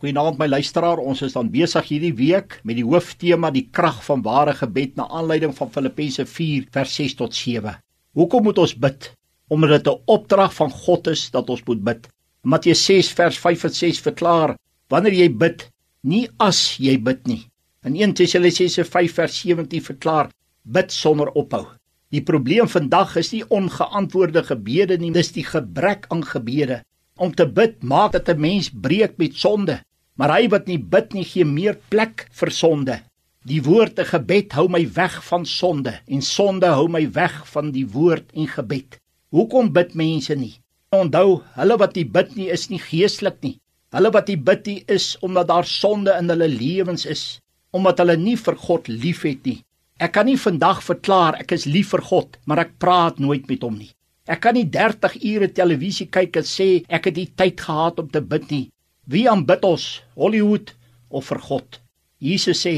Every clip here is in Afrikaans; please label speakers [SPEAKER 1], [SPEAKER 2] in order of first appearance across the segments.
[SPEAKER 1] Goeienaand my luisteraar, ons is dan besig hierdie week met die hooftema die krag van ware gebed na aanleiding van Filippense 4 vers 6 tot 7. Hoekom moet ons bid? Omdat dit 'n opdrag van God is dat ons moet bid. Matteus 6 vers 5 en 6 verklaar: Wanneer jy bid, nie as jy bid nie. In 1 Tessalonisense 5 vers 17 verklaar: Bid sonder ophou. Die probleem vandag is nie ongeantwoorde gebede nie, dis die gebrek aan gebede. Om te bid maak dat 'n mens breek met sonde. Maar hy wat nie bid nie, gee meer plek vir sonde. Die woord te gebed hou my weg van sonde en sonde hou my weg van die woord en gebed. Hoekom bid mense nie? Onthou, hulle wat nie bid nie is nie geestelik nie. Hulle wat nie bid nie is omdat daar sonde in hulle lewens is, omdat hulle nie vir God liefhet nie. Ek kan nie vandag verklaar ek is lief vir God, maar ek praat nooit met hom nie. Ek kan nie 30 ure televisie kyk en sê ek het nie tyd gehad om te bid nie. Wie aanbid ons? Hollywood of vir God? Jesus sê,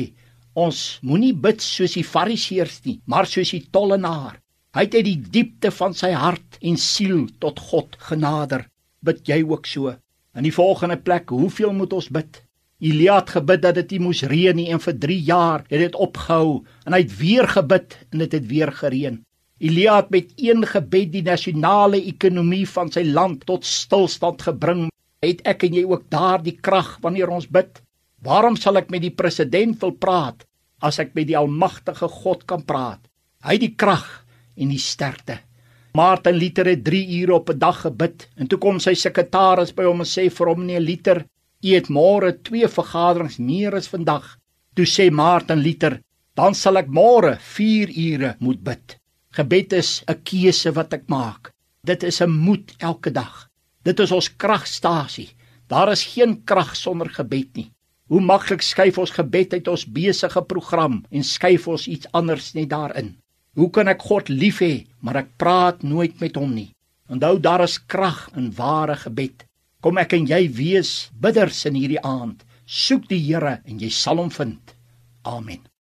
[SPEAKER 1] ons moenie bid soos die Fariseërs nie, maar soos die tollenaar. Hy het uit die diepte van sy hart en siel tot God genader. Bid jy ook so? In die volgende plek, hoeveel moet ons bid? Elia het gebid dat dit nie moes reën nie en vir 3 jaar het dit opgehou en hy het weer gebid en dit het weer gereën. Elia het met een gebed die nasionale ekonomie van sy land tot stilstand gebring het ek en jy ook daardie krag wanneer ons bid? Waarom sal ek met die president wil praat as ek met die almagtige God kan praat? Hy het die krag en die sterkte. Martin Luther het 3 ure op 'n dag gebid en toe kom sy sekretaris by hom en sê vir hom nee Luther, u het môre 2 vergaderings meer as vandag. Toe sê Martin Luther, dan sal ek môre 4 ure moet bid. Gebed is 'n keuse wat ek maak. Dit is 'n moed elke dag. Dit is ons kragstasie. Daar is geen krag sonder gebed nie. Hoe maklik skuif ons gebed uit ons besige program en skuif ons iets anders net daarin. Hoe kan ek God lief hê, maar ek praat nooit met hom nie? Onthou daar is krag in ware gebed. Kom ek en jy wees bidders in hierdie aand. Soek die Here en jy sal hom vind. Amen.